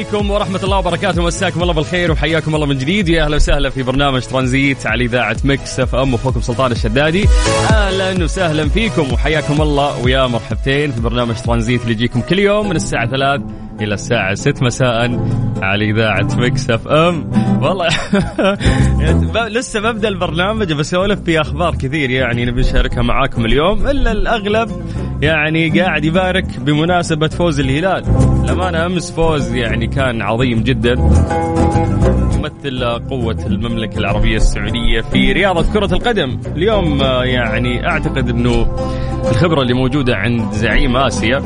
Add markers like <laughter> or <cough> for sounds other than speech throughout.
عليكم ورحمة الله وبركاته. مساكم الله بالخير وحياكم الله من جديد. يا أهلا وسهلا في برنامج ترانزيت على إذاعة Mix FM أخوكم سلطان الشدادي. أهلا وسهلا فيكم وحياكم الله ويا مرحبتين في برنامج ترانزيت اللي يجيكم كل يوم من الساعة 3 إلى الساعة 6 مساء على إذاعة Mix FM والله <laughs> لسه ببدأ البرنامج بسولف في أخبار كثير يعني نبي نشاركها معاكم اليوم. إلا الأغلب يعني قاعد يبارك بمناسبة فوز الهلال. لما أمس فوز يعني كان عظيم جدا. يمثل قوة المملكة العربية السعودية في رياضة كرة القدم. اليوم آه، يعني أعتقد أنه الخبرة اللي موجودة عند زعيم آسيا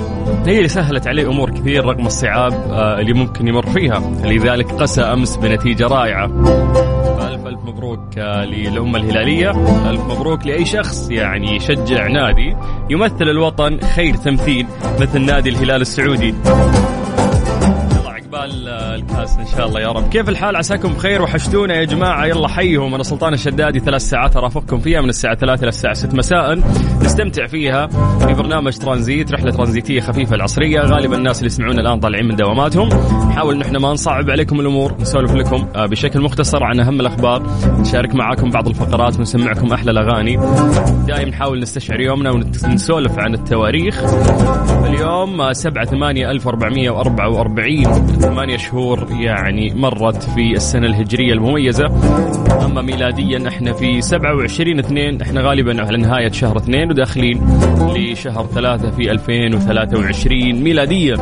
هي اللي سهلت عليه أمور كثير رغم الصعاب آه، اللي ممكن يمر فيها. لذلك قسى أمس بنتيجة رائعة. ألف ألف مبروك آه، للأمة الهلالية. ألف مبروك لأي شخص يعني يشجع نادي. يمثل الوطن خير تمثيل مثل نادي الهلال السعودي. آه، الكاس إن شاء الله يا رب. كيف الحال؟ عساكم بخير وحشتونا يا جماعة. يلا حيهم. أنا سلطان الشدادي. ثلاث ساعات أرافقكم فيها من الساعة 3 إلى الساعة 6 مساء. نستمتع فيها في برنامج ترانزيت رحلة ترانزيتية خفيفة العصرية. غالبا الناس اللي يسمعونا الآن طالعين من دواماتهم. نحاول ان إحنا ما نصعب عليكم الأمور نسولف لكم آه، بشكل مختصر عن أهم الأخبار. نشارك معاكم بعض الفقرات ونسمعكم أحلى الأغاني. دائما نحاول نستشعر يومنا ونسولف عن التواريخ. اليوم آه، 7 8 1444 ثمانية شهور يعني مرت في السنة الهجرية المميزة. أما ميلاديا إحنا في 27 2 إحنا غالبا على نهاية شهر 2 وداخلين لشهر 3 في 2023 ميلاديا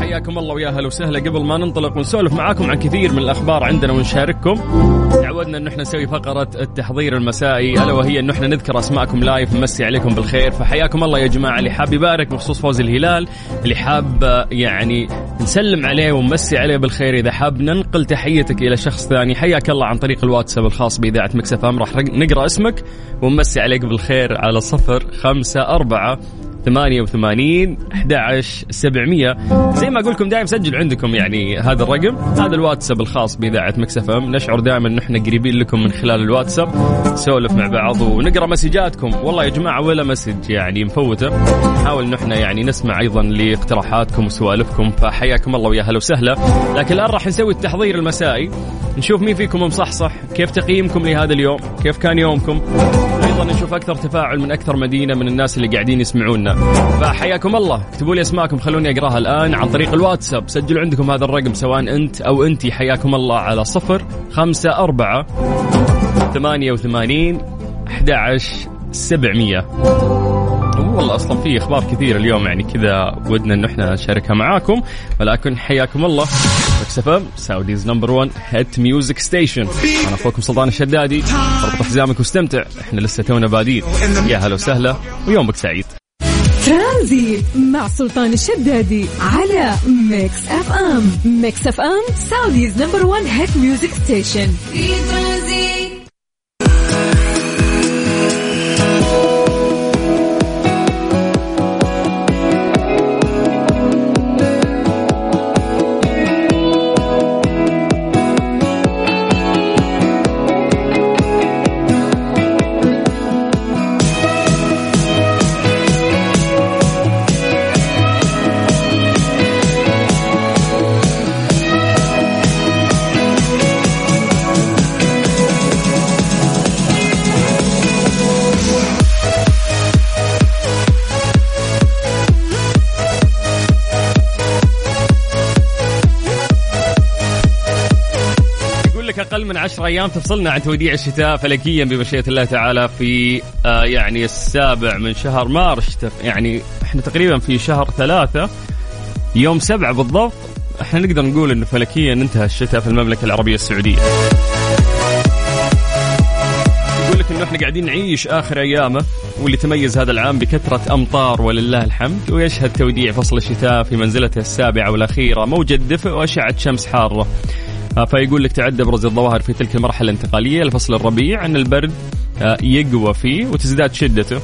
حياكم الله ويا هلا وسهلا. قبل ما ننطلق ونسولف معاكم عن كثير من الأخبار عندنا ونشارككم. تعودنا انه إحنا نسوي فقرة التحضير المسائي ألا وهي انه إحنا نذكر أسماءكم live نمسي عليكم بالخير. فحياكم الله يا جماعة اللي حاب يبارك بخصوص فوز الهلال اللي حاب آه، يعني نسلم عليه ونمسي عليه بالخير. إذا حاب ننقل تحيتك إلى شخص ثاني. حياك الله عن طريق الواتساب الخاص بإذاعة Mix FM. راح نقرأ اسمك ونمسي عليك بالخير على صفر خمسة أربعة 88 11 700 زي ما أقول لكم دائما سجلوا عندكم يعني هذا الرقم. هذا الواتساب الخاص بإذاعة Mix FM. نشعر دائما إن إحنا قريبين لكم من خلال الواتساب. نسولف مع بعض ونقرأ مسجاتكم. والله يا جماعة ولا مسج يعني مفوته. نحاول إن إحنا يعني نسمع أيضا لاقتراحاتكم وسوالفكم. فحياكم الله ويا هلا وسهلا. لكن الآن راح نسوي التحضير المسائي. نشوف مين فيكم مصحصح. كيف تقييمكم لهذا اليوم؟ كيف كان يومكم؟ نشوف أكثر تفاعل من أكثر مدينة من الناس اللي قاعدين يسمعونا. فحياكم الله. اكتبوا لي أسماءكم خلوني أقراها الآن عن طريق الواتساب. سجلوا عندكم هذا الرقم سواء أنت أو أنتي. حياكم الله على صفر خمسة أربعة ثمانية وثمانين أحد سبعمية. والله أصلا في إخبار كثير اليوم يعني كذا ودنا انه إحنا نشاركها معاكم. ولكن حياكم الله. Mix FM Saudi's number 1 hit music station أنا أخوكم سلطان الشدادي. اربط حزامك واستمتع. إحنا لسه تونا بادين. يا هلا وسهلا. ويومك سعيد. ترانزيت مع سلطان الشدادي على Mix FM Mix FM Saudi's number 1 hit music station في ترانزيت. أقل من 10 أيام تفصلنا عن توديع الشتاء فلكيا بمشيئة الله تعالى في آه يعني السابع من شهر مارس يعني إحنا تقريبا في شهر ثلاثة يوم سبعة بالضبط إحنا نقدر نقول انه فلكيا انتهى الشتاء في المملكة العربية السعودية. يقول لك إنه إحنا قاعدين نعيش آخر أيامه واللي تميز هذا العام بكثرة أمطار ولله الحمد ويشهد توديع فصل الشتاء في منزلته السابعة والأخيرة موجة دفء وأشعة شمس حارة. آه، فيقول لك تعد أبرز الظواهر في تلك المرحلة الانتقالية لفصل الربيع أن البرد آه، يقوى فيه وتزداد شدته.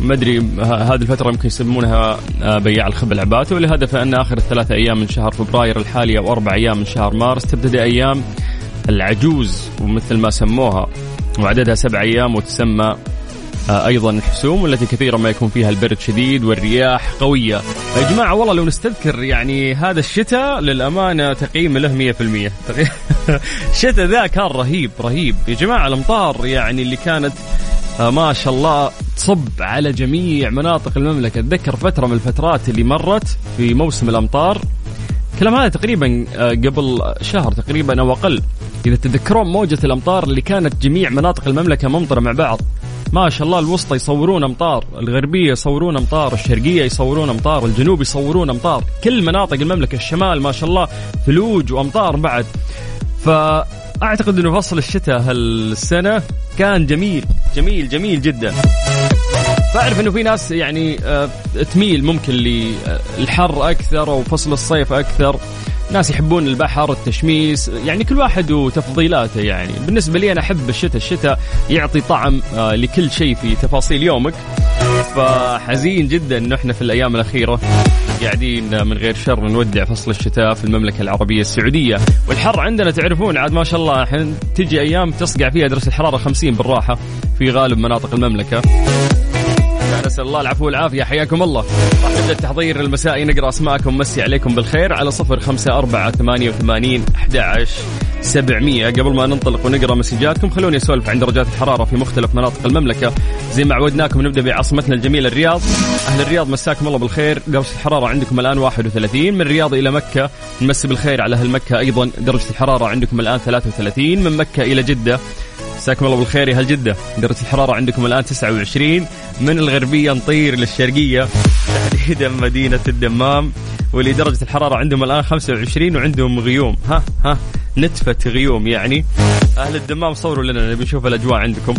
ما أدري ه- هذه الفترة يمكن يسمونها آه، بياع الخبل عباته ولهذا فان آخر الثلاثة أيام من شهر فبراير الحالي أو أربع أيام من شهر مارس تبتدي أيام العجوز ومثل ما سموها وعددها سبع أيام وتسمى آه، أيضا الحسوم والتي كثيرا ما يكون فيها البرد شديد والرياح قوية. يا جماعة والله لو نستذكر يعني هذا الشتاء للأمانة تقييم له 100% تقييم- <laughs> الشتاء ذا كان رهيب رهيب. يا جماعة الأمطار يعني اللي كانت آه، ما شاء الله تصب على جميع مناطق المملكة. أتذكر فترة من الفترات اللي مرت في موسم الأمطار. الكلام هذا تقريبا آه، قبل شهر تقريبا أو أقل. إذا تتذكرون موجة الأمطار اللي كانت جميع مناطق المملكة ممطره مع بعض. ما شاء الله الوسطى يصورون أمطار الغربية يصورون أمطار الشرقية يصورون أمطار الجنوب يصورون أمطار كل مناطق المملكة الشمال ما شاء الله ثلوج وأمطار بعد. فأعتقد إنه فصل الشتاء هالسنة كان جميل جميل جميل جدا. فأعرف إنه في ناس يعني آه، تميل ممكن للحر أكثر أو فصل الصيف أكثر. ناس يحبون البحر التشميس يعني كل واحد وتفضيلاته يعني. بالنسبة لي أنا أحب الشتاء الشتاء يعطي طعم آه، لكل شيء في تفاصيل يومك. فحزين جدا إنه إحنا في الأيام الأخيرة قاعدين من غير شر نودع فصل الشتاء في المملكة العربية السعودية. والحر عندنا تعرفون عاد ما شاء الله تجي أيام تصقع فيها درجة الحرارة 50 بالراحة في غالب مناطق المملكة. نسأل الله العفو والعافية. حياكم الله. راح نبدأ التحضير المسائي. نقرأ أسماءكم. مسي عليكم بالخير على صفر خمسة أربعة ثمانية وثمانين أحد سبعمية. قبل ما ننطلق ونقرأ مسجاتكم خلوني أسولف عن درجات الحرارة في مختلف مناطق المملكة. زي ما عودناكم نبدأ بعاصمتنا الجميلة الرياض. أهل الرياض مساكم الله بالخير. درجة الحرارة عندكم الآن 31 من الرياض إلى مكة نمسي بالخير على أهل مكة أيضا درجة الحرارة عندكم الآن 33 من مكة إلى جدة مساكم الله بالخير يا أهل جدة درجة الحرارة عندكم الآن 29 من الغربية نطير للشرقية تحديدا مدينة الدمام واللي درجة الحرارة عندهم الآن 25 وعندهم غيوم. ها ها نتفة غيوم يعني. أهل الدمام صوروا لنا نبي نشوف الأجواء عندكم.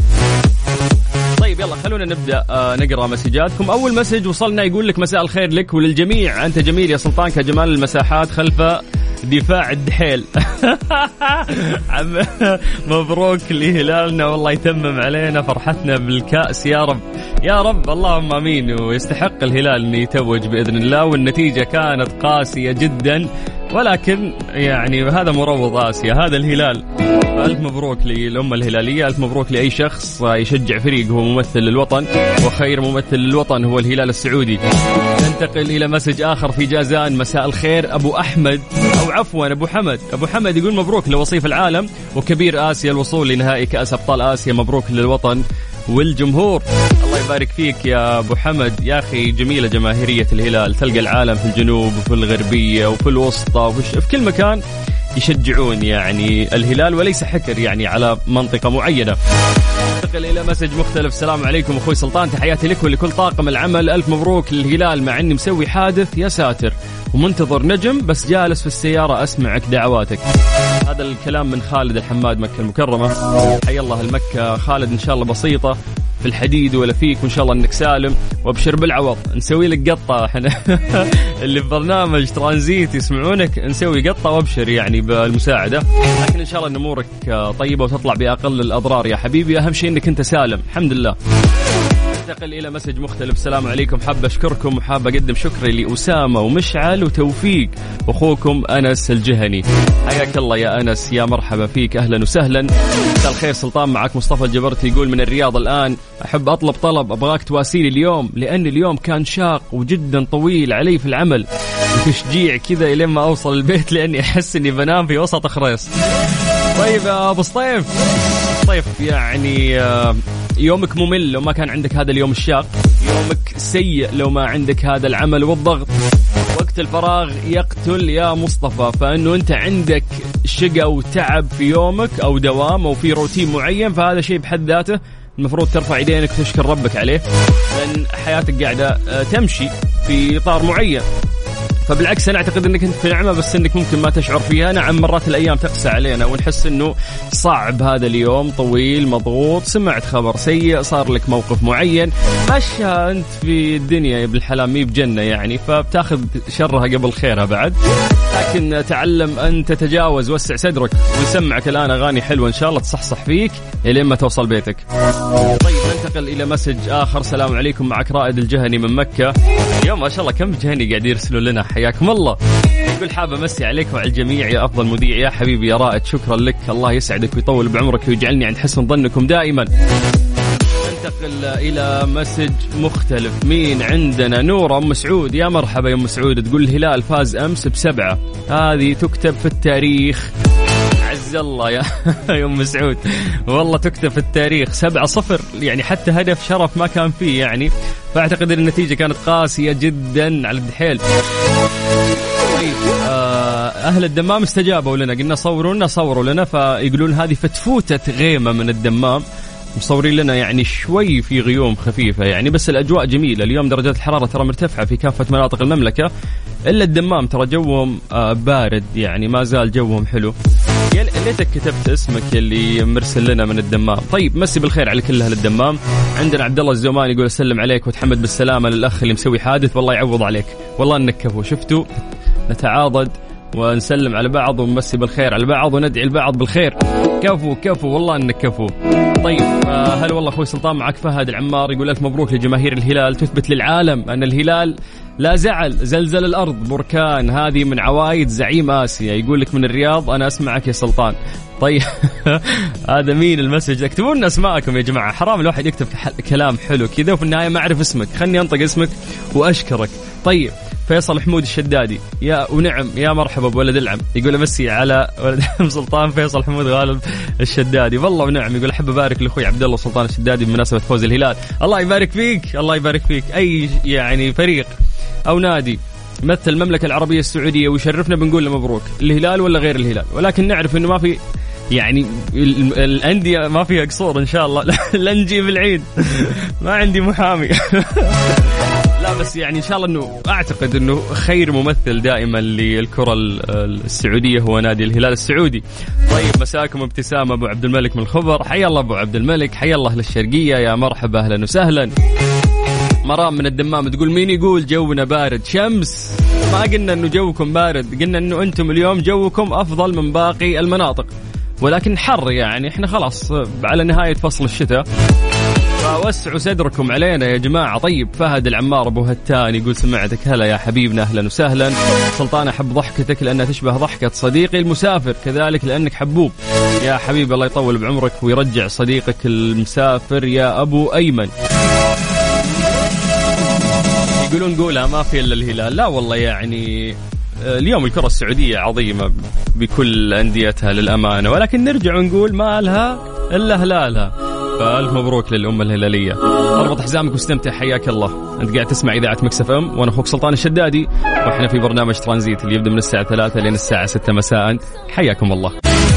طيب يلا خلونا نبدأ آه نقرأ مسجاتكم. أول مسج وصلنا يقول لك مساء الخير لك وللجميع. أنت جميل يا سلطان كجمال المساحات خلف دفاع الدحيل. <laughs> مبروك لهلالنا والله يتمم علينا فرحتنا بالكأس. يا رب يا رب اللهم آمين. ويستحق الهلال انه يتوج بإذن الله والنتيجة كانت قاسية جدا ولكن يعني هذا مروض آسيا هذا الهلال. ألف مبروك للأمة الهلالية ألف مبروك لأي شخص يشجع فريق هو ممثل للوطن وخير ممثل للوطن هو الهلال السعودي. ننتقل إلى مسج آخر في جازان. مساء الخير أبو أحمد أو عفوا أبو حمد. أبو حمد يقول مبروك لوصيف العالم وكبير آسيا الوصول لنهائي كأس أبطال آسيا. مبروك للوطن والجمهور. الله يبارك فيك يا أبو حمد. يا أخي جميلة جماهيرية الهلال. تلقى العالم في الجنوب وفي الغربية وفي الوسطى وفي في كل مكان يشجعون يعني الهلال وليس حكر يعني على منطقة معينة. ننتقل إلى مسج مختلف. السلام عليكم أخوي سلطان. تحياتي لك ولكل طاقم العمل. ألف مبروك للهلال مع إني مسوي حادث. يا ساتر. ومنتظر نجم بس جالس في السيارة. أسمعك دعواتك. هذا الكلام من خالد الحماد مكة المكرمة. حي الله المكة. خالد إن شاء الله بسيطة. في الحديد ولا فيك وإن شاء الله إنك سالم. وأبشر بالعوض. نسوي لك قطة. <laughs> إحنا اللي في برنامج ترانزيت يسمعونك نسوي قطة وأبشر يعني بالمساعدة. لكن إن شاء الله إن أمورك طيبة وتطلع بأقل الأضرار. يا حبيبي أهم شيء إنك أنت سالم. الحمد لله. ننتقل إلى مسج مختلف. السلام عليكم. حاب أشكركم وحاب أقدم شكري لأسامة ومشعل وتوفيق أخوكم أنس الجهني. حياك الله يا أنس. يا مرحبا فيك. أهلا وسهلا. مساء الخير. سلطان معك مصطفى الجبرتي يقول من الرياض الآن أحب أطلب طلب. أبغاك تواسيلي اليوم لأن اليوم كان شاق وجدا طويل علي في العمل. وتشجيع كذا إلين ما أوصل البيت لأني أحس إني بنام في وسط خريص. طيب يا أبو سطيف. طيب يعني آه، يومك ممل لو ما كان عندك هذا اليوم الشاق. يومك سيء لو ما عندك هذا العمل والضغط. وقت الفراغ يقتل يا مصطفى فإنه أنت عندك شقة وتعب في يومك أو دوام أو في روتين معين فهذا شيء بحد ذاته المفروض ترفع يدينك وتشكر ربك عليه. لأن حياتك قاعدة آه، تمشي في إطار معين. فبالعكس أنا أعتقد إنك أنت في نعمة بس إنك ممكن ما تشعر فيها نعم مرات الأيام تقسى علينا ونحس إنه صعب هذا اليوم طويل مضغوط سمعت خبر سيء صار لك موقف معين مشها أنت في الدنيا يا ابن الحلال مي بجنة يعني فبتاخذ شرها قبل خيرها بعد لكن تعلم أن تتجاوز وسع صدرك ونسمعك الآن أغاني حلوة إن شاء الله تصحصح فيك إلين ما توصل بيتك. طيب ننتقل إلى message آخر سلام عليكم معك رائد الجهني من مكة. اليوم ما شاء الله كم جهني قاعد يرسلوا لنا. حياكم الله. يقول حاب أمسي عليك وعلى الجميع يا أفضل مذيع يا حبيبي يا رائد شكرا لك. الله يسعدك ويطول بعمرك ويجعلني عند حسن ظنكم دائما. ننتقل إلى message مختلف. مين عندنا؟ نورة أم سعود يا مرحبا يا أم سعود تقول الهلال فاز أمس بسبعة. هذه تكتب في التاريخ. عز الله يا <laughs> يا أم سعود. والله تكتب في التاريخ سبعة صفر. يعني حتى هدف شرف ما كان فيه يعني. فأعتقد ان النتيجة كانت قاسية جدا على الدحيل. طيب آه، أهل الدمام استجابوا لنا. قلنا صوروا لنا صوروا لنا. فيقولون هذه فتفوته غيمة من الدمام. مصورين لنا يعني شوي في غيوم خفيفة يعني. بس الأجواء جميلة. اليوم درجات الحرارة ترى مرتفعة في كافة مناطق المملكة. إلا الدمام ترى جوهم آه، بارد يعني. ما زال جوهم حلو. ليتك كتبت اسمك اللي مرسل لنا من الدمام. طيب مسي بالخير على كل أهل الدمام. عندنا عبد الله الزومان يقول أسلم عليك وتحمد بالسلامة للأخ اللي مسوي حادث. والله يعوض عليك. والله إنك كفو شفتوا؟ نتعاضد ونسلم على بعض ونمسي بالخير على بعض وندعي البعض بالخير. كفو كفو. والله إنك كفو. طيب آه، هل والله أخوي سلطان معك فهد العمار يقول ألف مبروك لجماهير الهلال. تثبت للعالم أن الهلال لا زعل زلزل الأرض بركان هذه من عوايد زعيم آسيا. يقول لك من الرياض أنا أسمعك يا سلطان. طيب <laughs> هذا مين المسج؟ اكتبوا لنا أسماءكم يا جماعة. حرام الواحد يكتب كلام حلو كذا وفي النهاية ما أعرف اسمك. خلني أنطق اسمك وأشكرك. طيب فيصل حمود الشدادي. يا ونعم يا مرحبا بولد العم. يقول أمسي على ولد العم سلطان فيصل حمود غالب الشدادي. والله ونعم يقول أحب أبارك لأخوي عبد الله سلطان الشدادي بمناسبه فوز الهلال. الله يبارك فيك الله يبارك فيك. أي يعني فريق. أو نادي مثل المملكة العربية السعودية ويشرفنا بنقول له مبروك. الهلال ولا غير الهلال؟ ولكن نعرف إنه ما في يعني الأندية ما فيها قصور إن شاء الله. <laughs> لا نجيب العيد ما عندي محامي. <laughs> لا بس يعني إن شاء الله إنه أعتقد إنه خير ممثل دائما للكرة السعودية هو نادي الهلال السعودي. طيب مساكم ابتسامه أبو عبد الملك من الخبر، حيا الله أبو عبد الملك، حيا الله أهل الشرقيه يا مرحبا أهلا وسهلا. مرام من الدمام تقول مين يقول جونا بارد؟ شمس. ما قلنا إنه جوكم بارد قلنا إنه أنتم اليوم جوكم أفضل من باقي المناطق. ولكن حر يعني إحنا خلاص على نهاية فصل الشتاء. فوسعوا صدركم علينا يا جماعة. طيب فهد العمار أبو هتان يقول سمعتك. هلا يا حبيبنا أهلا وسهلا. سلطان أحب ضحكتك لأنها تشبه ضحكة صديقي المسافر كذلك لأنك حبوب. يا حبيبي الله يطول بعمرك ويرجع صديقك المسافر يا أبو أيمن. يقولون قولها ما في إلا الهلال. لا والله يعني اليوم الكرة السعودية عظيمة بكل أنديتها للأمانة. ولكن نرجع ونقول ما لها إلا هلالها فألف مبروك للأمة الهلالية. أربط حزامك واستمتع. حياك الله. أنت قاعد تسمع إذاعة Mix FM وأنا أخوك سلطان الشدادي. وإحنا في برنامج ترانزيت اللي يبدأ من الساعة 3 لين الساعة 6 مساء. حياكم الله.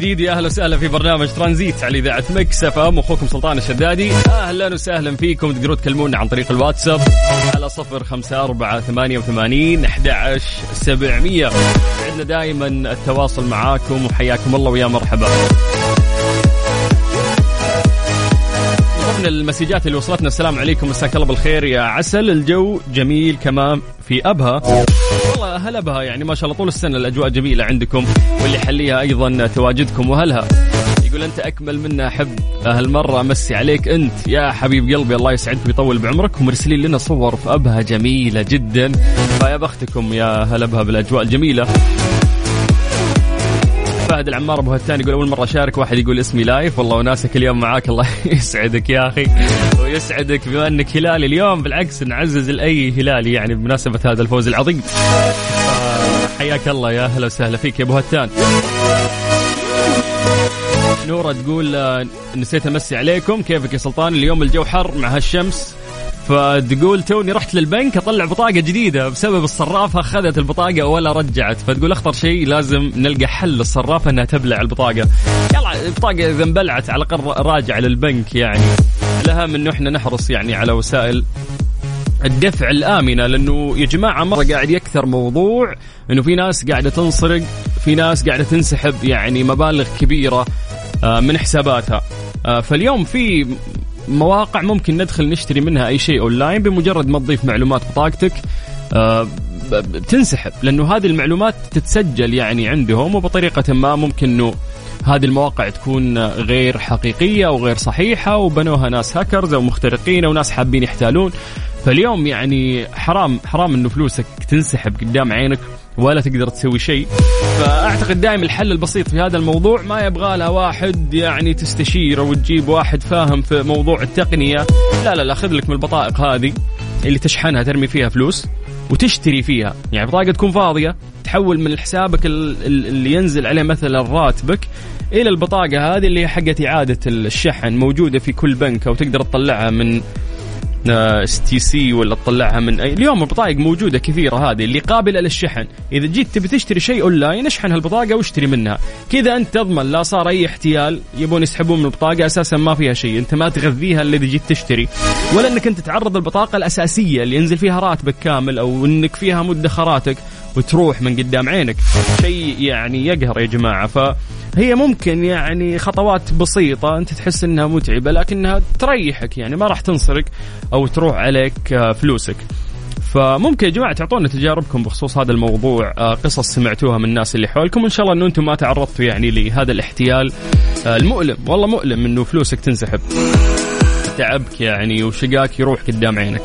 جديد. يا أهلا وسهلا في برنامج ترانزيت على إذاعة Mix FM. أخوكم سلطان الشدادي. أهلا وسهلا فيكم. تقدرون تكلمونا عن طريق الواتساب على صفر خمسة أربعة ثمانية وثمانين أحد سبعمية. عندنا دائما التواصل معاكم. وحياكم الله ويا مرحبا. من المسجات اللي وصلتنا السلام عليكم. مساك الله بالخير يا عسل. الجو جميل كمان في أبها. والله أهل ابها يعني ما شاء الله طول السنة الأجواء جميلة عندكم واللي يحليها أيضا تواجدكم واهلها يقول أنت أكمل منا احب هالمره امسي عليك أنت. يا حبيب قلبي الله يسعدك ويطول بعمرك ومرسلين لنا صور في أبها جميلة جدا. فيا بختكم يا هلا ابها بالأجواء الجميلة. فهد العمار أبو هتان يقول أول مرة أشارك واحد يقول اسمي live. والله وناسك اليوم معاك الله <laughs> يسعدك يا أخي. ويسعدك بما أنك هلالي اليوم. بالعكس نعزز لأي هلالي يعني بمناسبة هذا الفوز العظيم. حياك الله يا أهلا وسهلا فيك يا أبو هتان. نورة تقول آه، نسيت أمسي عليكم. كيفك يا سلطان؟ اليوم الجو حر مع هالشمس. فتقول توني رحت للبنك أطلع بطاقة جديدة. بسبب الصرافة أخذت البطاقة ولا رجعت. فتقول أخطر شيء لازم نلقى حل للصرافه إنها تبلع البطاقة. يلا البطاقة إذا انبلعت على الأقل راجع للبنك يعني. الاهم انه إحنا نحرص يعني على وسائل الدفع الآمنة لأنه يا جماعة مرة قاعد يكثر موضوع أنه في ناس قاعدة تنسرق في ناس قاعدة تنسحب يعني مبالغ كبيرة آه، من حساباتها. آه، فاليوم في مواقع ممكن ندخل نشتري منها أي شيء أونلاين بمجرد ما تضيف معلومات بطاقتك آه، بتنسحب لأنه هذه المعلومات تتسجل يعني عندهم وبطريقة ما ممكن إنه هذه المواقع تكون غير حقيقية وغير صحيحة وبنوها ناس هاكرز أو مخترقين أو ناس حابين يحتالون. فاليوم يعني حرام حرام إنه فلوسك تنسحب قدام عينك ولا تقدر تسوي شيء. فأعتقد دائما الحل البسيط في هذا الموضوع ما يبغى لها واحد يعني تستشيره وتجيب واحد فاهم في موضوع التقنية. لا لا لا خذ لك من البطائق هذه اللي تشحنها ترمي فيها فلوس. وتشتري فيها. يعني بطاقة تكون فاضية تحول من حسابك اللي ينزل عليه مثلا راتبك إلى البطاقة هذه اللي هي حقت إعادة الشحن موجودة في كل بنك أو تقدر تطلعها من STC ولا تطلعها من اي اليوم البطايق موجودة كثيرة هذه اللي قابلة للشحن. إذا جيت تبي تشتري شيء أونلاين اشحن هالبطاقة واشتري منها. كذا أنت تضمن لا صار أي احتيال يبون يسحبون من البطاقة أساسا ما فيها شيء. أنت ما تغذيها إذا جيت تشتري. ولا إنك أنت تعرض البطاقة الأساسية اللي ينزل فيها راتبك كامل أو إنك فيها مدخراتك وتروح من قدام عينك. شيء يعني يقهر يا جماعة. فهي ممكن يعني خطوات بسيطة أنت تحس إنها متعبة لكنها تريحك يعني ما راح تنسرق أو تروح عليك آه، فلوسك. فممكن يا جماعة تعطونا تجاربكم بخصوص هذا الموضوع آه، قصص سمعتوها من الناس اللي حولكم ان شاء الله إنه أنتم ما تعرضتوا يعني لهذا الاحتيال آه، المؤلم. والله مؤلم إنه فلوسك تنسحب. تعبك يعني وشقاك يروح قدام عينك.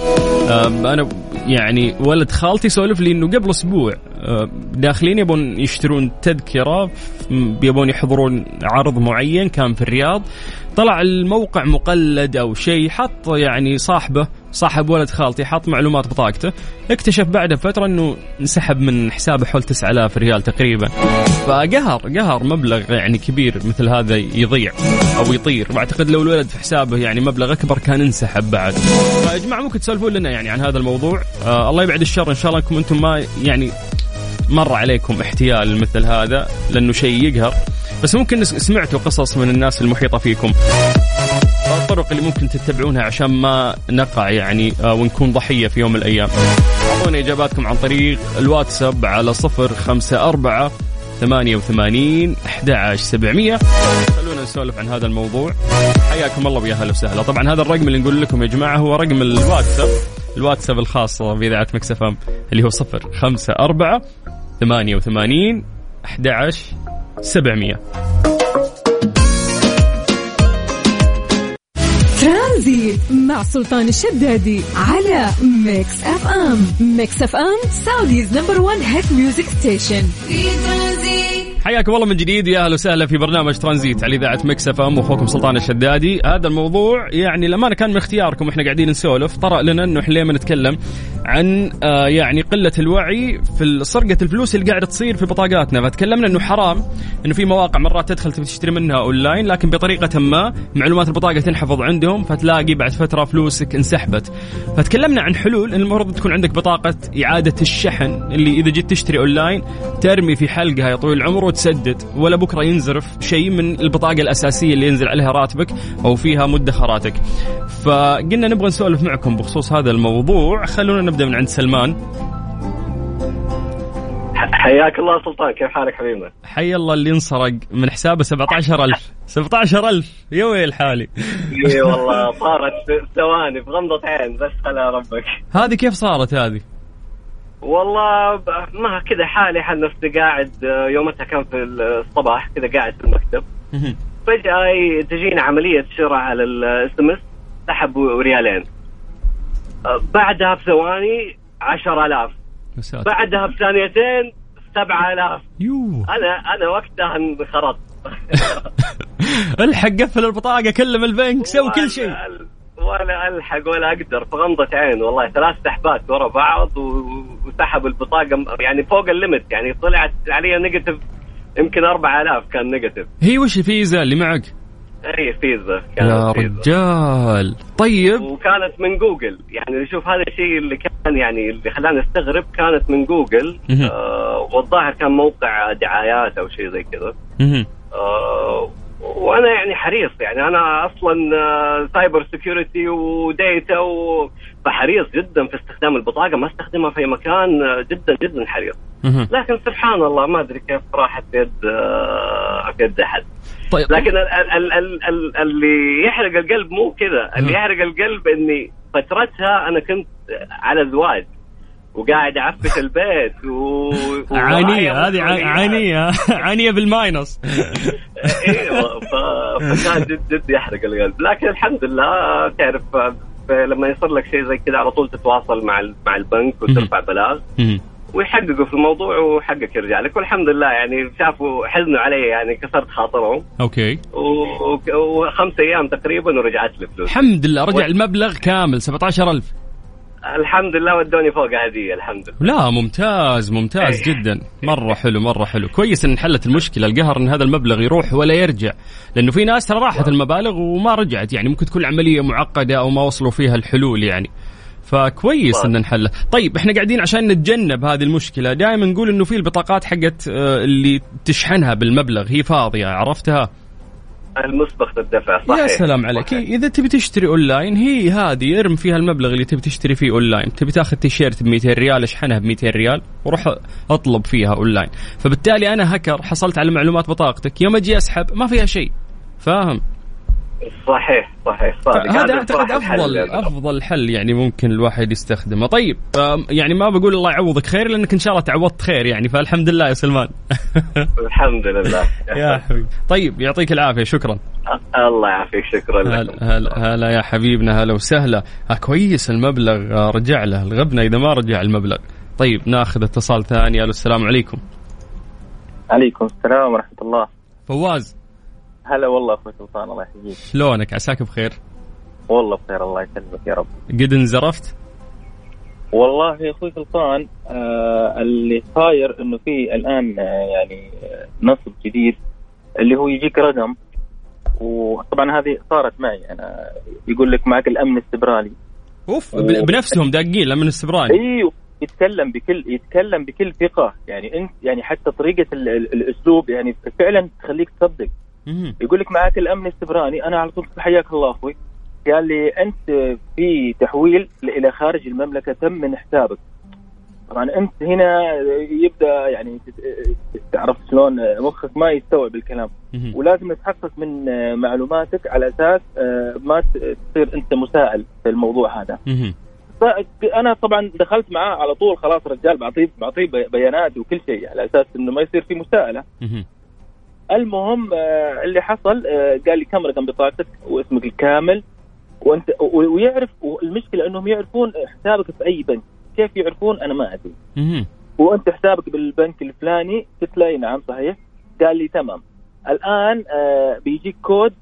أنا يعني ولد خالتي سولف لي إنه قبل أسبوع داخلين يبون يشترون تذكرة يبون يحضرون عرض معين كان في الرياض. طلع الموقع مقلد أو شيء حط يعني صاحبه صاحب ولد خالتي حط معلومات بطاقته. اكتشف بعد فترة إنه انسحب من حسابه حول 9000 ريال تقريبا. فقهر قهر مبلغ يعني كبير مثل هذا يضيع أو يطير. وأعتقد لو الولد في حسابه يعني مبلغ أكبر كان انسحب بعد. فيا جماعة ممكن تسولفون لنا يعني عن هذا الموضوع. آه الله يبعد الشر إن شاء الله إنكم أنتم ما يعني مر عليكم احتيال مثل هذا لأنه شيء يقهر. بس ممكن سمعتوا قصص من الناس المحيطة فيكم. الطرق اللي ممكن تتبعونها عشان ما نقع يعني آه، ونكون ضحية في يوم من الأيام. أعطونا إجاباتكم عن طريق الواتساب على صفر خمسة أربعة ثمانية وثمانين أحد عشر سبعمية. خلونا نسولف عن هذا الموضوع. حياكم الله ويا هلا وسهلا. طبعا هذا الرقم اللي نقول لكم يا جماعة هو رقم الواتساب. الواتساب الخاص بإذاعة مكسفم اللي هو صفر خمسة أربعة ثمانية وثمانين أحد عشر سبعمية. ترانزيت مع سلطان الشدادي على Mix FM. Mix FM Saudi's number 1 hit music station. في ترانزيت حياكم الله من جديد. يا أهلا وسهلا في برنامج ترانزيت على إذاعة Mix FM. واخوكم سلطان الشدادي، هذا الموضوع يعني لما كان من اختياركم وإحنا قاعدين نسولف طرأ لنا إنه إحنا لما نتكلم عن آه يعني قلة الوعي في سرقه الفلوس اللي قاعدة تصير في بطاقاتنا، فتكلمنا إنه حرام إنه في مواقع مرات تدخل تبي تشتري منها أونلاين لكن بطريقة ما معلومات البطاقة تنحفظ عندهم فتلاقي بعد فترة فلوسك انسحبت. فتكلمنا عن حلول ان المفروض تكون عندك بطاقة إعادة الشحن اللي إذا جيت تشتري أونلاين ترمي في حلقها يا طويل العمر وتسدد ولا بكرة ينزرف شيء من البطاقة الأساسية اللي ينزل عليها راتبك أو فيها مدخراتك. فقلنا نبغى نسولف معكم بخصوص هذا الموضوع، خلونا نبدأ من عند سلمان. حياك الله سلطان كيف حالك حبيبنا؟ حي الله اللي انسرق من حسابه 17000 17000 يا ويل حالي اي والله صارت ثواني في غمضة عين بس خلا ربك هذه كيف صارت هذه؟ والله ما كذا حالي حال نفسي قاعد آه، يومتها كان في الصباح كذا قاعد في المكتب. فجأة تجينا عملية شراء على ال SMS سحبوا ريالين. آه، بعدها بثواني 10000 يا ساتر. بعدها بثانيتين 7000 يوه. أنا أنا وقتها انخرطت <laughs> الحق قفل البطاقة كلم البنك سوي كل شيء. ولا ال- ولا الحق ولا أقدر في غمضة عين والله. ثلاث سحبات ورا بعض وسحب البطاقة م- يعني فوق ال limit يعني. طلعت علي negative يمكن 4000 كان negative هي وش الفيزا اللي معك؟ اي فيزا. يا كانت فيزا. رجال. طيب. وكانت من جوجل. يعني شوف هذا الشيء اللي كان يعني اللي خلاني أستغرب كانت من جوجل. آه والظاهر كان موقع دعايات أو شيء زي كذا. آه وأنا يعني حريص يعني أنا أصلا آه، cyber security و data و... فحريص جدا في استخدام البطاقة ما أستخدمها في مكان آه، جدا جدا حريص. لكن سبحان الله ما أدري كيف راحت يد آه، في يد أحد. طيب. لكن ال ال ال ال اللي يحرق القلب مو كذا. اللي. يحرق القلب إني فترتها أنا كنت على زواج وقاعد اعفش البيت و... <laughs> عانية هذه ع- عانية <laughs> عانية بالماينس <laughs> إيوه فكان جد جد يحرق القلب. لكن الحمد لله تعرف لما يصير لك شيء زي كذا على طول تتواصل مع مع البنك وترفع بلاغ. ويحققوا في الموضوع وحقك يرجع لك. والحمد لله يعني شافوا حزنوا علي يعني كسرت خاطرهم. أوكي. وخمس أيام تقريبا ورجعت لي فلوس. الحمد لله رجع و- المبلغ كامل 17000 الحمد لله ودوني فوق هديه الحمد لله. لا ممتاز ممتاز إيه. جدا. مرة حلو مرة حلو. كويس إن انحلت المشكلة القهر إن هذا المبلغ يروح ولا يرجع. لأنه في ناس ترى راحت المبالغ وما رجعت يعني ممكن تكون عملية معقدة أو ما وصلوا فيها الحلول يعني. فكويس صح. إن نحلها طيب إحنا قاعدين عشان نتجنب هذه المشكلة دائما نقول إنه في البطاقات حقت آه، اللي تشحنها بالمبلغ هي فاضية عرفتها؟ المسبق الدفع صحيح. يا سلام عليك. صحيح. إذا تبي تشتري أونلاين هي هذه ارم فيها المبلغ اللي تبي تشتري فيه أونلاين. تبي تاخذ تيشيرت ب 200 ريال اشحنها ب 200 ريال وروح أطلب فيها أونلاين. فبالتالي أنا هكر حصلت على معلومات بطاقتك. يوم أجي أسحب ما فيها شيء. فاهم؟ صحيح. صحيح صادق هذا هذا أعتقد صراحة الحل افضل يعني. أفضل حل يعني ممكن الواحد يستخدمه. طيب يعني ما بقول الله يعوضك خير لأنك إن شاء الله تعوضت خير يعني فالحمد لله يا سلمان. <laughs> الحمد لله. يا حبيبي. طيب يعطيك العافية شكرا. الله يعافيك شكرا لكم. هلا هلا هلا يا حبيبنا هلا وسهلا. آه كويس المبلغ آه رجع له الغبنة إذا ما رجع المبلغ. طيب ناخذ اتصال ثاني. ألو السلام عليكم. عليكم السلام ورحمة الله. فواز. هلا والله أخوي سلطان الله يحييك. شلونك؟ عساك بخير؟ والله بخير الله يسلمك يا رب. قد انزرفت؟ والله يا أخوي سلطان آه اللي صاير إنه في الآن آه يعني آه، نصب جديد اللي هو يجيك رقم وطبعا هذه صارت معي. أنا يقول لك معك الأمن السبرالي أوف ب- بنفسهم داقين لمن السبراني إيوه يتكلم بكل يتكلم بكل ثقة. يعني أنت يعني حتى طريقة ال- ال- الأسلوب يعني فعلا تخليك تصدق. يقول لك معك الأمن السبراني أنا على طول حياك الله أخوي. قال لي أنت في تحويل إلى خارج المملكة تم من حسابك. طبعا أنت هنا يبدأ يعني تعرف شلون مخك ما يستوعب الكلام. ولازم تحقق من معلوماتك على أساس آه، ما تصير أنت مسائل في الموضوع هذا. أنا طبعا دخلت معاه على طول خلاص رجال بعطيه بعطيه بي- بيانات وكل شيء على أساس إنه ما يصير في مساءلة. المهم آه، اللي حصل آه، قال لي كم رقم بطاقتك واسمك الكامل وانت ويعرف والمشكلة إنهم يعرفون حسابك في أي بنك. كيف يعرفون؟ أنا ما أدري. وأنت حسابك بالبنك الفلاني؟ قلت له نعم صحيح. قال لي تمام. الآن آه، بيجيك كود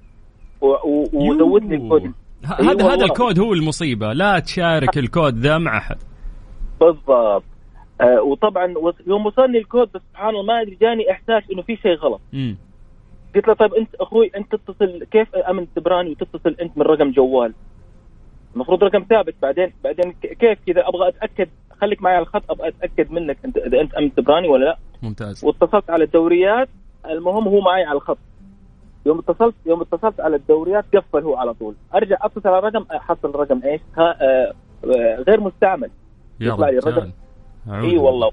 وزود لي الكود. هذا هذا والله. الكود هو المصيبة. لا تشارك الكود ذا مع أحد. بالضبط. آه، وطبعا يوم وصلني الكود بس سبحان الله ما أدري جاني إحساس إنه في شيء غلط. قلت له طيب أنت أخوي أنت تتصل كيف أمن سيبراني وتتصل أنت من رقم جوال؟ المفروض رقم ثابت بعدين بعدين كيف كذا؟ أبغى أتأكد خليك معي على الخط أبغى أتأكد منك أنت إذا أنت أمن سيبراني ولا لا. ممتاز. واتصلت على الدوريات المهم هو معي على الخط. يوم اتصلت يوم اتصلت على الدوريات قفل هو على طول. أرجع أتصل على الرقم أحصل الرقم إيش؟ ها آه آه غير مستعمل. يطلع لي الرقم. إي والله.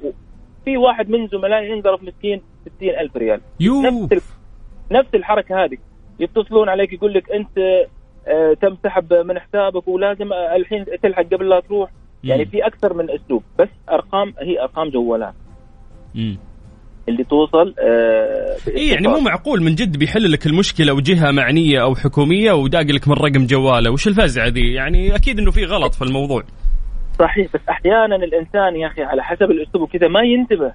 في واحد من زملائي انظرف مسكين 60000 ريال. يوف. نفس نفس الحركة هذه. يتصلون عليك يقول لك أنت آه، تم سحب من حسابك ولازم آه، الحين تلحق قبل لا تروح. يعني. في أكثر من أسلوب بس أرقام هي أرقام جوالات. مم. اللي توصل آه، إي يعني. مو معقول من جد بيحل لك المشكلة وجهة معنية أو حكومية وداق لك من رقم جواله. وش الفزعه ذي يعني أكيد إنه في غلط في الموضوع. صحيح بس أحيانا الإنسان يا أخي على حسب الأسلوب وكذا ما ينتبه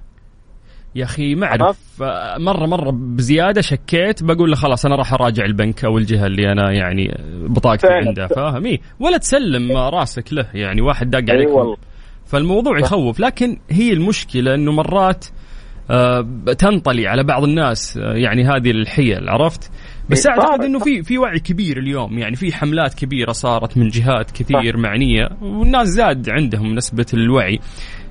يا أخي ما اعرف مرة مرة بزيادة شكيت بقول له خلاص أنا راح أراجع البنك أو الجهة اللي أنا يعني بطاقتي فعلا. عندها فاهم إيه؟ ولا تسلم راسك له يعني واحد داق اي عليك والله فالموضوع صح. يخوف لكن هي المشكلة إنه مرات آه، تنطلي على بعض الناس آه، يعني هذه الحيل عرفت بس إيه، أعتقد إنه في في وعي كبير اليوم. يعني في حملات كبيرة صارت من جهات كثير معنية والناس زاد عندهم نسبة الوعي.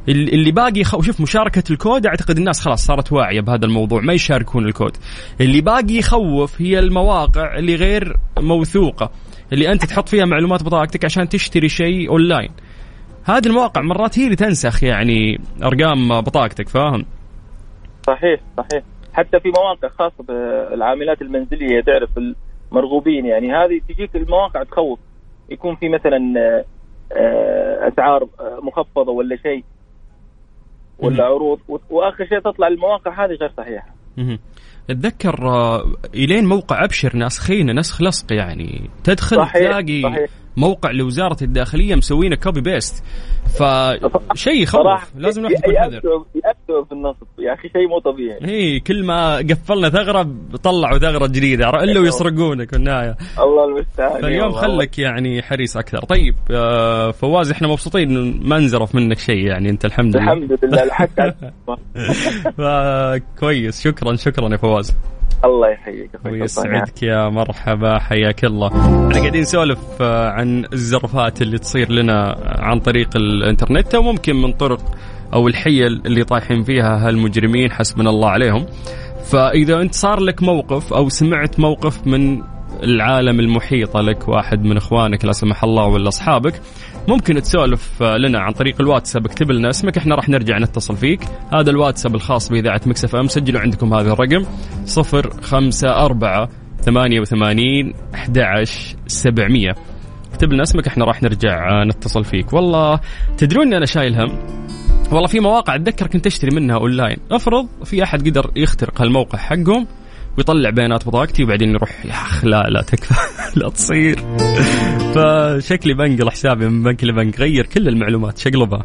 ال- اللي باقي يخ... شوف مشاركة الكود أعتقد الناس خلاص صارت واعية بهذا الموضوع ما يشاركون الكود. اللي باقي يخوف هي المواقع اللي غير موثوقة اللي أنت تحط فيها معلومات بطاقتك عشان تشتري شيء أونلاين. هذه المواقع مرات هي اللي تنسخ يعني أرقام بطاقتك فاهم؟ صحيح صحيح. حتى في مواقع خاصة بالعاملات المنزلية تعرف المرغوبين يعني هذه تجيك المواقع تخوف يكون في مثلا آه، أسعار آه، مخفضة ولا شيء ولا. عروض وآخر شيء تطلع المواقع هذه غير صحيحة. أتذكر آه، إلين موقع أبشر ناسخينه نسخ لصق يعني تدخل صحيح، تلاقي صحيح. موقع لوزارة الداخلية مسوينه copy paste فشيء يخوف صراحة لازم الواحد يكون حذر يبدعوا في النصب يا أخي شيء مو طبيعي. اي كل ما قفلنا ثغرة طلعوا ثغرة جديدة. إلا ويسرقونك والنهايه الله المستعان. فاليوم. خلك يعني حريص أكثر. طيب آه، فواز إحنا مبسوطين ما انزرف منك شيء يعني أنت الحمد لله. الحمد لله الحق <laughs> <laughs> كويس. شكرا شكرا يا فواز. الله يحييك ويسعدك يا مرحبا حياك الله. إحنا قاعدين نسولف آه، عن الزرفات اللي تصير لنا عن طريق الإنترنت. أو ممكن من طرق أو الحيل اللي طايحين فيها هالمجرمين حسبنا الله عليهم. فإذا أنت صار لك موقف أو سمعت موقف من العالم المحيطة لك واحد من إخوانك لا سمح الله ولا أصحابك ممكن تسولف آه، لنا عن طريق الواتساب. اكتب لنا اسمك إحنا راح نرجع نتصل فيك. هذا الواتساب الخاص بإذاعة Mix FM. سجلوا عندكم هذا الرقم 054 88 11 700 اكتب لنا اسمك إحنا راح نرجع آه، نتصل فيك. والله تدرون اني أنا شايل هم؟ والله في مواقع أتذكر كنت أشتري منها أونلاين. افرض في أحد قدر يخترق هالموقع حقهم ويطلع بيانات بطاقتي وبعدين يروح يا اخ لا لا تكفى <laughs> لا تصير. فشكلي بنقل حسابي من بنك لبنك غير كل المعلومات شقلبها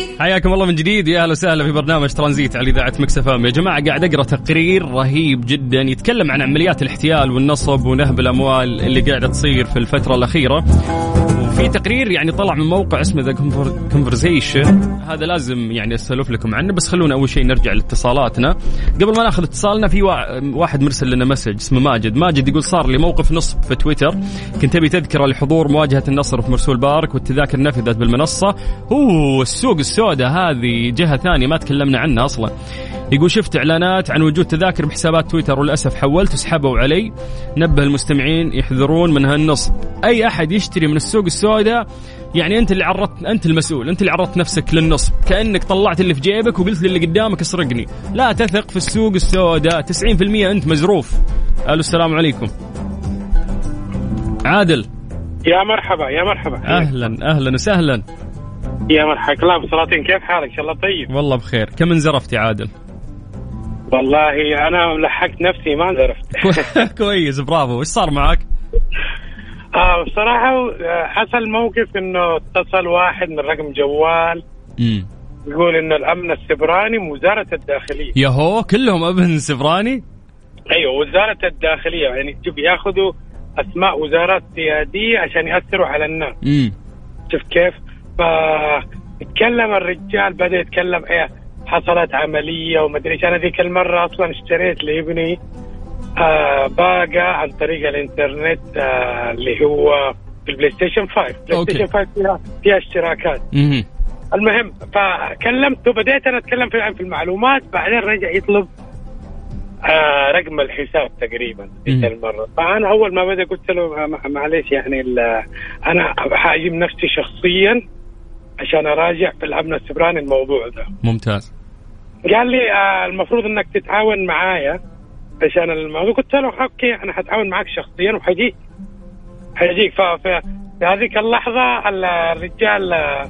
حياكم الله من جديد. يا أهلا وسهلا في برنامج ترانزيت على إذاعة Mix FM. يا جماعة قاعد أقرأ تقرير رهيب جدا يتكلم عن عمليات الاحتيال والنصب ونهب الأموال اللي قاعدة تصير في الفترة الأخيرة. وفي تقرير يعني طلع من موقع اسمه The Conversation هذا لازم يعني اسولف لكم عنه بس خلونا أول شيء نرجع لاتصالاتنا. قبل ما ناخذ اتصالنا في وا- واحد مرسل لنا message اسمه ماجد. ماجد يقول صار لي موقف نصب في تويتر. كنت أبي تذكرة لحضور مواجهة النصر في مرسول بارك والتذاكر نفذت بالمنصة. هو السوق السوداء. هذه جهة ثانية ما تكلمنا عنها أصلا. يقول شفت إعلانات عن وجود تذاكر بحسابات تويتر وللأسف حولت وسحبوا علي. نبه المستمعين يحذرون من هالنصب أي أحد يشتري من السوق السوداء يعني أنت اللي عرضت أنت المسؤول أنت اللي عرضت نفسك للنصب كأنك طلعت اللي في جيبك وقلت للي قدامك اسرقني. لا تثق في السوق السوداء. 90% أنت مزروف. ألو السلام عليكم. عادل. يا مرحبا يا مرحبا. أهلا أهلا وسهلا. يا مرحبا. الله سلاطين كيف حالك؟ إن شاء الله طيب. والله بخير. كم انزرفت يا عادل؟ والله أنا لحقت نفسي ما انزرفت. <laughs> كويس برافو. إيش صار معك؟ آه بصراحة آه، حصل موقف إنه اتصل واحد من رقم جوال امم يقول إنه الأمن السبراني من وزارة الداخلية. يهو كلهم ابن سفراني أيوه وزارة الداخلية. يعني شوف ياخذوا أسماء وزارات سيادية عشان يأثروا على الناس. امم شوف كيف؟ فاتكلم الرجال بدأ يتكلم إيه حصلت عملية ومدري إيش. أنا ذيك المرة أصلا اشتريت لابني آه باقة عن طريق الإنترنت آه اللي هو في ال PlayStation 5 PlayStation 5 فيها فيها اشتراكات. امم المهم فكلمته بديت أنا أتكلم في في المعلومات بعدين رجع يطلب آه رقم الحساب تقريبا مم. المرة. فأنا أول ما بدأ قلت له مع- معليش يعني أنا حاجيب نفسي شخصيا. عشان أراجع في الأمن السبراني الموضوع ده. ممتاز. قال لي آه المفروض إنك تتعاون معايا عشان الموضوع. قلت له أوكي أنا حتعاون معك شخصيا وحجيك. حجيك ف- ف- في هذيك اللحظة ال- الرجال آه،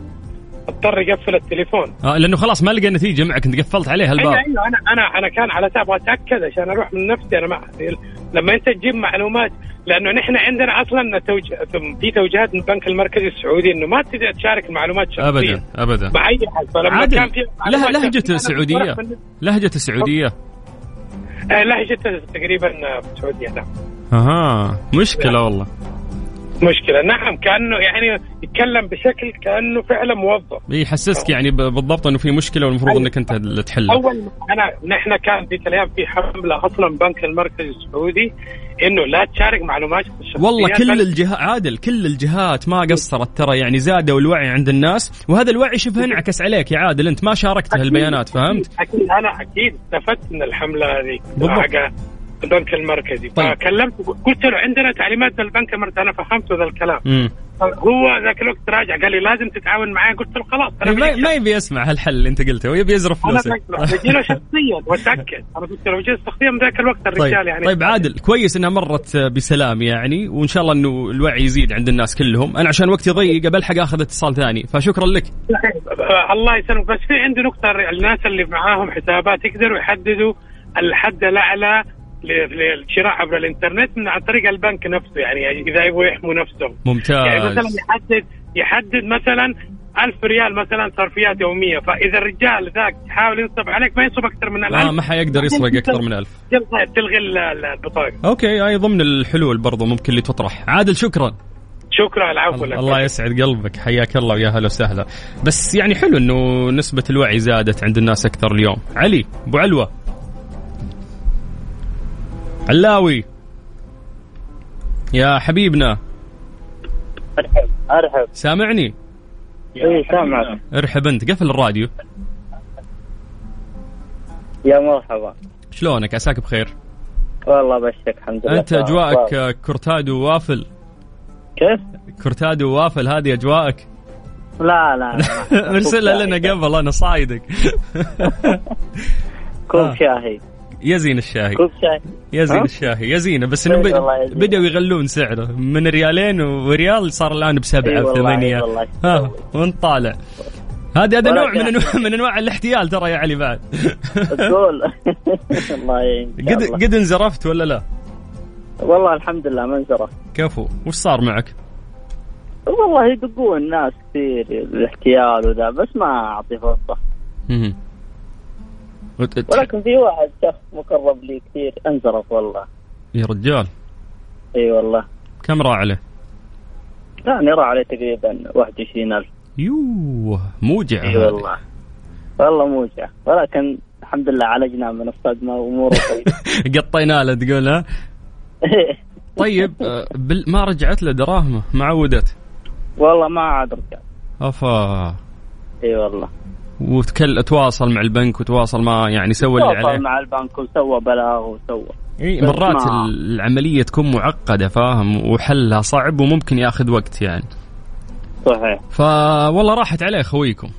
اضطر يقفل التليفون. آه لأنه خلاص ما لقى نتيجة معك أنت قفلت عليه أيوه هالباب أيوه أنا أنا أنا كان على أساس أبغى اتاكد عشان أروح من نفسي أنا ما لما أنت تجيب معلومات لأنه نحن عندنا أصلا توج... في توجيهات من البنك المركزي السعودي إنه ما تقدر تشارك معلومات شخصية. ابدا ابدا. مع اي احد فلما كان في لها لهجة السعودية. لهجة السعودية. آه، لهجته تقريبا آه، في السعوديه نعم. أها مشكلة والله. مشكلة. نعم كأنه يعني يتكلم بشكل كأنه فعلا موظف. يحسسك يعني بالضبط إنه في مشكلة والمفروض إنك أنت اللي تحلها. أول ما انا نحن كان ذيك الأيام في حملة أصلا بنك المركزي السعودي إنه لا تشارك معلومات الشخصيه والله كل الجهات عادل كل الجهات ما قصرت ترى يعني زادوا الوعي عند الناس وهذا الوعي شبه انعكس عليك يا عادل أنت ما شاركت هالبيانات فهمت؟ أكيد أنا أكيد استفدت من الحملة هذه. بالضبط. البنك المركزي. طيب. فكلمت قلت له عندنا تعليمات من البنك المركزي. أنا فهمته ذا الكلام. امم هو ذاك الوقت راجع قال لي لازم تتعاون معي قلت له خلاص أنا ما, بدي ما يبي يسمع هالحل اللي أنت قلته ويبي يزرف أنا فلوسك بجي له <laughs> شخصيا وأتأكد. أنا قلت له شخصيا ذاك الوقت الرجال طيب يعني. طيب عادل كويس إنها مرت بسلام يعني وإن شاء الله إنه الوعي يزيد عند الناس كلهم. أنا عشان وقتي ضيق بلحق آخذ اتصال ثاني. فشكرا لك. الله يسلمك. بس في عندي نقطة الناس اللي معاهم حسابات يقدروا يحددوا الحد الأعلى ل- للشراء عبر الإنترنت من عن طريق البنك نفسه يعني إذا يبغوا يحموا نفسهم. يعني مثلا ممتاز يحدد يحدد مثلا ألف ريال مثلا صرفيات يومية فإذا الرجال ذاك يحاول ينصب عليك ما ينصب أكثر من الألف ما حيقدر يسرق أكثر من ألف. تلغي تلغي ال- ال- البطاقة. أوكي هاي ضمن الحلول برضو ممكن اللي تطرح. عادل شكرا. شكرا العفو لك. الله يسعد قلبك. حياك الله ويا هلا وسهلا. بس يعني حلو إنه نسبة الوعي زادت عند الناس أكثر اليوم. علي أبو علوة. علاوي. يا حبيبنا. أرحب. أرحب. سامعني؟ اي سامعك. ارحب أنت. قفل الراديو. يا مرحبا. شلونك؟ عساك بخير. والله بشك الحمد لله. أنت أجواءك كورتادو وافل كيف؟ كورتادو وافل هذه أجواءك؟ لا لا لا. <laughs> ارسلها لنا قبل أنا صايدك. كوب آه. شاهي يزين الشاهي كوب شاي يزين ها؟ الشاهي يزينه بس انه إي بد- والله يزين. بدأوا يغلون سعره من ريالين وريال صار الآن بسبعة والله، وثمانيه والله. ها وانت طالع هذا هذا نوع من. انواع من أنواع الاحتيال ترى يا علي بعد تقول <laughs> الله قد. قد انزرفت ولا لا؟ والله الحمد لله ما انزرف كفو وش صار معك؟ والله يدقون ناس كثير الاحتيال وذا بس ما أعطي فرصة ولكن في واحد شخص مقرب لي كثير انزرف والله. يا رجال. إي والله. كم راح عليه؟ لا نرى عليه تقريبا 21000 يوه موجع إي. والله. والله موجع. ولكن الحمد لله عالجنا من الصدمه واموره <laughs> طيبه قطينا له تقول ها؟ <laughs> طيب آه، ما رجعت له دراهمه ما عودت؟ والله ما عاد رجع. أفا. إي والله. وتكل تواصل مع البنك وتواصل مع يعني سوى اللي تواصل عليه. مع البنك وسوى بلاغ وسوى. بس مرات ما- العملية تكون معقدة فاهم؟ وحلها صعب وممكن ياخذ وقت يعني. صحيح. فوالله راحت عليه خويكم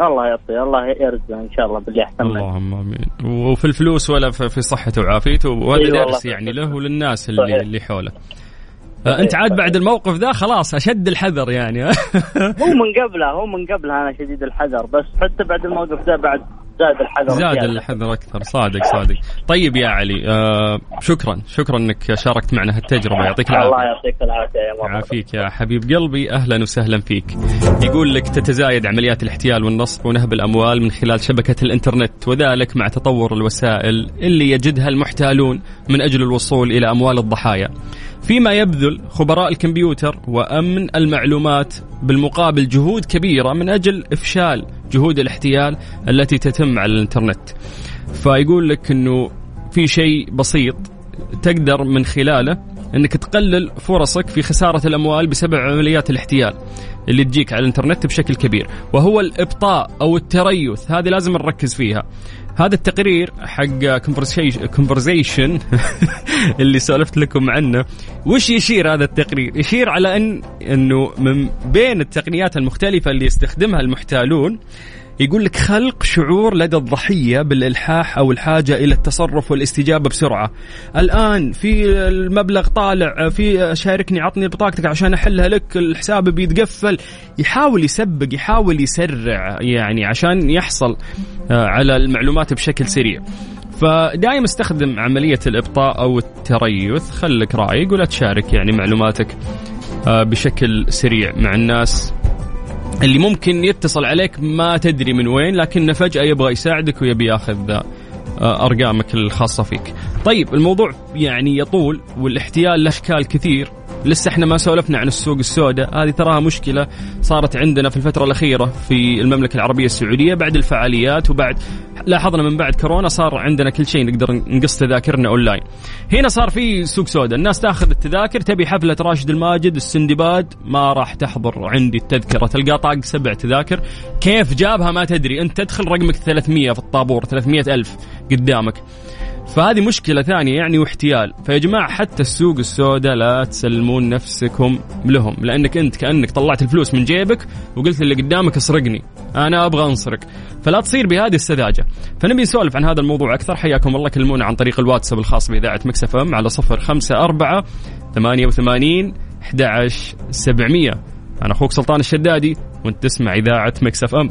الله يعطي الله يرزقه إن شاء الله باللي احسن اللهم آمين. وفي الفلوس ولا في صحته وعافيته وهذا. درس يعني له. وللناس اللي صحيح. اللي حوله. انت عاد بعد الموقف ذا خلاص أشد الحذر يعني. <laughs> هو من قبله هو من قبله أنا شديد الحذر بس حتى بعد الموقف ذا بعد زاد الحذر زاد زيادة. الحذر أكثر. صادق صادق. طيب يا علي آه شكرا شكرا إنك شاركت معنا هالتجربة. يعطيك العافية. الله يعطيك العافية يا مرحبا يعافيك يا حبيب قلبي. أهلا وسهلا فيك. يقول لك تتزايد عمليات الاحتيال والنصب ونهب الأموال من خلال شبكة الإنترنت وذلك مع تطور الوسائل اللي يجدها المحتالون من أجل الوصول إلى أموال الضحايا. فيما يبذل خبراء الكمبيوتر وأمن المعلومات بالمقابل جهود كبيرة من أجل إفشال جهود الاحتيال التي تتم على الإنترنت. فيقول لك إنه في شيء بسيط تقدر من خلاله إنك تقلل فرصك في خسارة الأموال بسبب عمليات الاحتيال اللي تجيك على الإنترنت بشكل كبير وهو الإبطاء أو التريث هذه لازم نركز فيها هذا التقرير حق Conversation <laughs> اللي سولفت لكم عنه. وش يشير هذا التقرير؟ يشير على ان أنه من بين التقنيات المختلفة اللي يستخدمها المحتالون يقول لك خلق شعور لدى الضحية بالإلحاح أو الحاجة إلى التصرف والاستجابة بسرعة. الآن في المبلغ طالع في شاركني عطني بطاقتك عشان أحلها لك الحساب بيتقفل. يحاول يسبق يحاول يسرع يعني عشان يحصل آه، على المعلومات بشكل سريع. فدائما استخدم عملية الإبطاء أو التريث. خلك رايق ولا تشارك يعني معلوماتك آه، بشكل سريع مع الناس. اللي ممكن يتصل عليك ما تدري من وين لكنه فجأة يبغى يساعدك ويبي ياخذ آه، أرقامك الخاصة فيك. طيب الموضوع يعني يطول والاحتيال له إشكال كثير لسه إحنا ما سولفنا عن السوق السوداء. هذه تراها مشكلة صارت عندنا في الفترة الأخيرة في المملكة العربية السعودية بعد الفعاليات وبعد لاحظنا من بعد كورونا صار عندنا كل شيء نقدر نقص تذاكرنا أونلاين. هنا صار في سوق سوداء. الناس تاخذ التذاكر تبي حفلة راشد الماجد السندباد ما راح تحضر عندي التذكرة. تلقى طاق سبع تذاكر. كيف جابها ما تدري. أنت تدخل رقمك 300 في الطابور 300 ألف قدامك. فهذه مشكلة ثانية يعني واحتيال. فيا جماعة حتى السوق السوداء لا تسلمون نفسكم لهم لأنك أنت كأنك طلعت الفلوس من جيبك وقلت اللي قدامك اسرقني أنا أبغى أنسرق. فلا تصير بهذه السذاجة. فنبي نسولف عن هذا الموضوع أكثر. حياكم الله. كلمونا عن طريق الواتساب الخاص بإذاعة مكسف أم على صفر خمسة أربعة ثمانية وثمانين أحد عشر سبعمية. أنا أخوك سلطان الشدادي وأنت تسمع إذاعة Mix FM.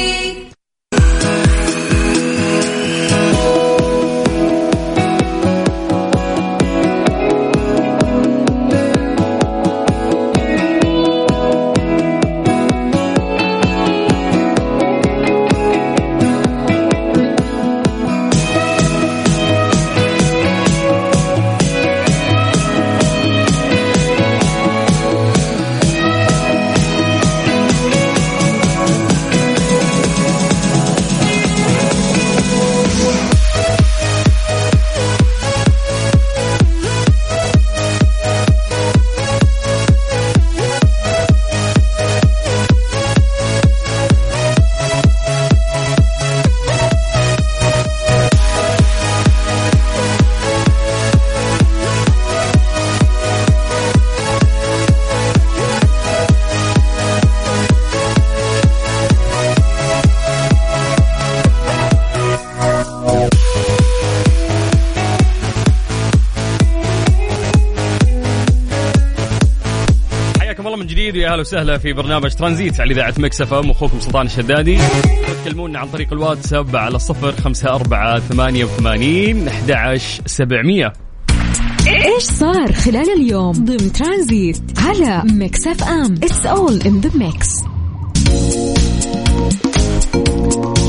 جديد ويا أهلا وسهلا في برنامج ترانزيت على إذاعة Mix FM. أخوكم سلطان الشدادي. تكلمونا عن طريق الواتساب على صفر خمسة أربعة ثمانية وثمانين أحد سبعمية. إيش صار خلال اليوم ضمن ترانزيت على Mix FM؟ It's all in the mix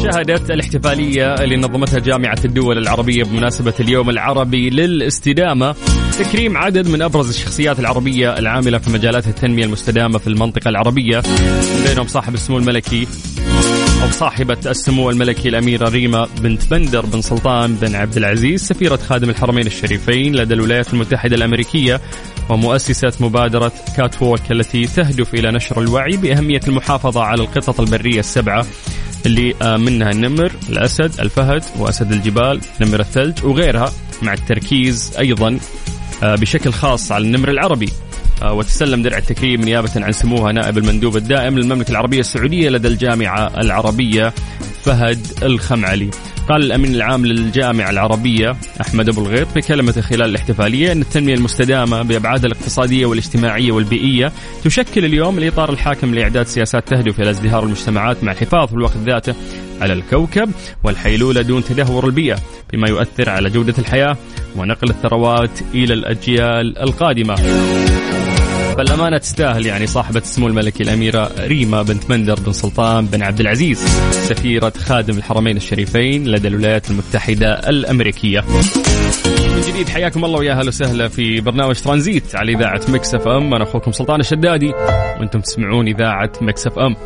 شهدت الاحتفالية اللي نظمتها جامعة الدول العربية بمناسبة اليوم العربي للاستدامة. تكريم عدد من أبرز الشخصيات العربية العاملة في مجالات التنمية المستدامة في المنطقة العربية بينهم صاحب السمو الملكي أو صاحبة السمو الملكي الأميرة ريما بنت بندر بن سلطان بن عبد العزيز سفيرة خادم الحرمين الشريفين لدى الولايات المتحدة الأمريكية ومؤسسة مبادرة كات ووك التي تهدف إلى نشر الوعي بأهمية المحافظة على القطط البرية السبعة. اللي آه، منها النمر الأسد الفهد وأسد الجبال نمر الثلج وغيرها مع التركيز أيضا آه، بشكل خاص على النمر العربي. آه، وتسلم درع التكريم نيابة عن سموها نائب المندوب الدائم للمملكة العربية السعودية لدى الجامعة العربية فهد الخمعلي. قال الأمين العام للجامعة العربية أحمد أبو الغيط في كلمته خلال الاحتفالية أن التنمية المستدامة بابعادها الاقتصادية والاجتماعية والبيئية تشكل اليوم الإطار الحاكم لإعداد سياسات تهدف إلى ازدهار المجتمعات مع الحفاظ في الوقت ذاته على الكوكب والحيلولة دون تدهور البيئة بما يؤثر على جودة الحياة ونقل الثروات إلى الأجيال القادمة. فالأمانة تستاهل يعني صاحبة السمو الملكي الأميرة ريما بنت بندر بن سلطان بن عبد العزيز سفيرة خادم الحرمين الشريفين لدى الولايات المتحدة الأمريكية. من جديد حياكم الله ويا أهلا وسهلا في برنامج ترانزيت على إذاعة Mix FM. أنا أخوكم سلطان الشدادي وأنتم تسمعون إذاعة مكس أف أم.